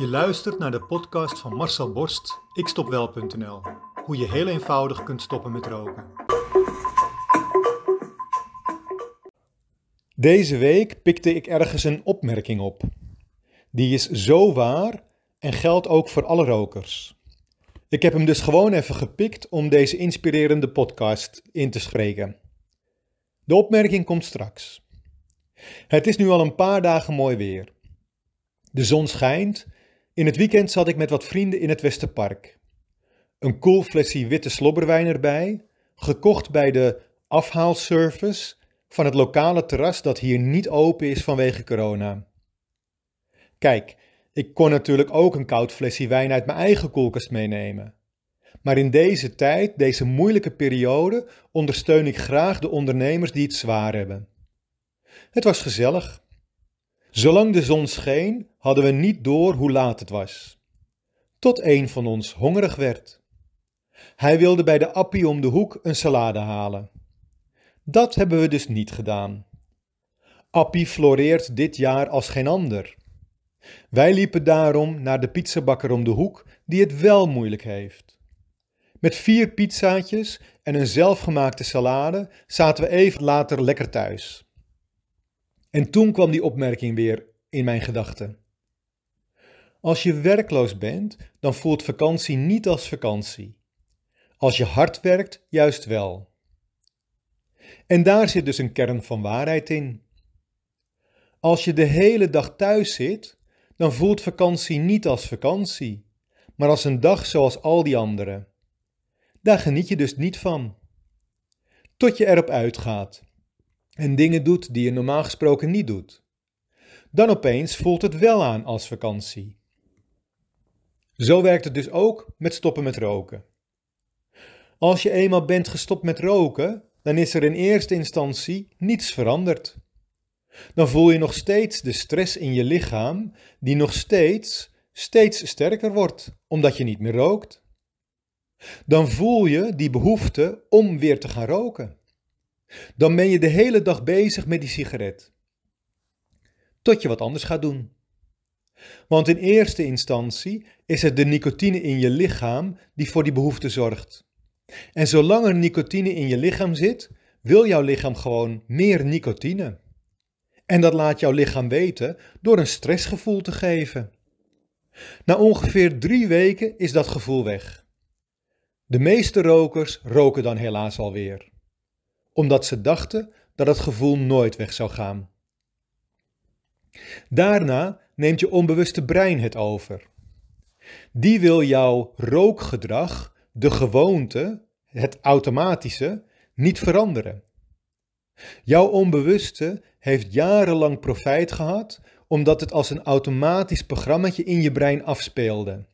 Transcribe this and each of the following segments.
Je luistert naar de podcast van Marcel Borst, ikstopwel.nl. Hoe je heel eenvoudig kunt stoppen met roken. Deze week pikte ik ergens een opmerking op. Die is zo waar en geldt ook voor alle rokers. Ik heb hem dus gewoon even gepikt om deze inspirerende podcast in te spreken. De opmerking komt straks. Het is nu al een paar dagen mooi weer. De zon schijnt. In het weekend zat ik met wat vrienden in het Westerpark. Een cool flesje witte slobberwijn erbij, gekocht bij de afhaalservice van het lokale terras dat hier niet open is vanwege corona. Kijk, ik kon natuurlijk ook een koud flesje wijn uit mijn eigen koelkast meenemen. Maar in deze tijd, deze moeilijke periode, ondersteun ik graag de ondernemers die het zwaar hebben. Het was gezellig. Zolang de zon scheen, hadden we niet door hoe laat het was. Tot een van ons hongerig werd. Hij wilde bij de appie om de hoek een salade halen. Dat hebben we dus niet gedaan. Appie floreert dit jaar als geen ander. Wij liepen daarom naar de pizzabakker om de hoek, die het wel moeilijk heeft. Met vier pizzaatjes en een zelfgemaakte salade zaten we even later lekker thuis. En toen kwam die opmerking weer in mijn gedachten. Als je werkloos bent, dan voelt vakantie niet als vakantie. Als je hard werkt, juist wel. En daar zit dus een kern van waarheid in. Als je de hele dag thuis zit, dan voelt vakantie niet als vakantie, maar als een dag zoals al die anderen. Daar geniet je dus niet van. Tot je erop uitgaat en dingen doet die je normaal gesproken niet doet. Dan opeens voelt het wel aan als vakantie. Zo werkt het dus ook met stoppen met roken. Als je eenmaal bent gestopt met roken, dan is er in eerste instantie niets veranderd. Dan voel je nog steeds de stress in je lichaam, die nog steeds, steeds sterker wordt, omdat je niet meer rookt. Dan voel je die behoefte om weer te gaan roken. Dan ben je de hele dag bezig met die sigaret. Tot je wat anders gaat doen. Want in eerste instantie is het de nicotine in je lichaam die voor die behoefte zorgt. En zolang er nicotine in je lichaam zit, wil jouw lichaam gewoon meer nicotine. En dat laat jouw lichaam weten door een stressgevoel te geven. Na ongeveer drie weken is dat gevoel weg. De meeste rokers roken dan helaas alweer, omdat ze dachten dat het gevoel nooit weg zou gaan. Daarna neemt je onbewuste brein het over. Die wil jouw rookgedrag, de gewoonte, het automatische, niet veranderen. Jouw onbewuste heeft jarenlang profijt gehad omdat het als een automatisch programmaatje in je brein afspeelde.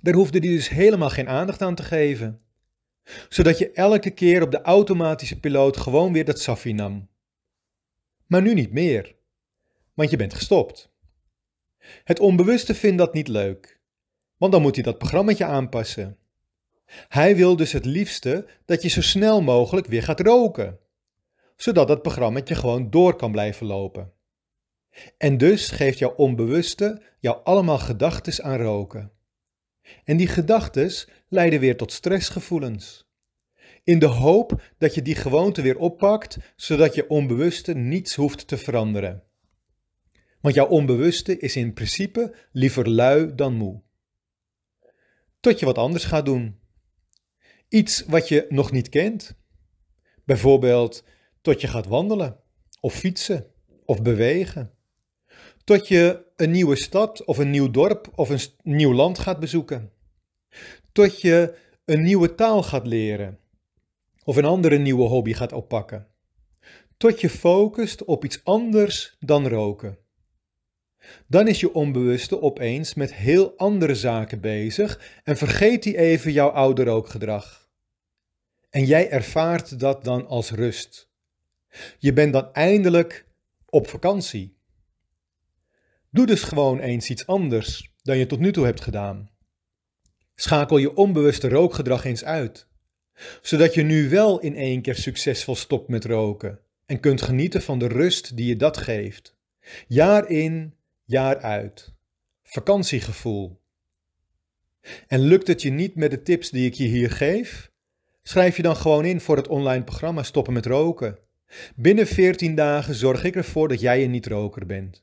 Daar hoefde hij dus helemaal geen aandacht aan te geven. Zodat je elke keer op de automatische piloot gewoon weer dat saffie nam. Maar nu niet meer, want je bent gestopt. Het onbewuste vindt dat niet leuk, want dan moet hij dat programmaatje aanpassen. Hij wil dus het liefste dat je zo snel mogelijk weer gaat roken, zodat dat programmaatje gewoon door kan blijven lopen. En dus geeft jouw onbewuste jou allemaal gedachten aan roken. En die gedachten leiden weer tot stressgevoelens. In de hoop dat je die gewoonte weer oppakt, zodat je onbewuste niets hoeft te veranderen. Want jouw onbewuste is in principe liever lui dan moe. Tot je wat anders gaat doen. Iets wat je nog niet kent. Bijvoorbeeld tot je gaat wandelen, of fietsen, of bewegen. Tot je een nieuwe stad of een nieuw dorp of een nieuw land gaat bezoeken. Tot je een nieuwe taal gaat leren of een andere nieuwe hobby gaat oppakken. Tot je focust op iets anders dan roken. Dan is je onbewuste opeens met heel andere zaken bezig en vergeet hij even jouw oude rookgedrag. En jij ervaart dat dan als rust. Je bent dan eindelijk op vakantie. Doe dus gewoon eens iets anders dan je tot nu toe hebt gedaan. Schakel je onbewuste rookgedrag eens uit, zodat je nu wel in één keer succesvol stopt met roken en kunt genieten van de rust die je dat geeft. Jaar in, jaar uit. vakantiegevoel. En lukt het je niet met de tips die ik je hier geef? Schrijf je dan gewoon in voor het online programma Stoppen met roken. Binnen 14 dagen zorg ik ervoor dat jij een niet-roker bent.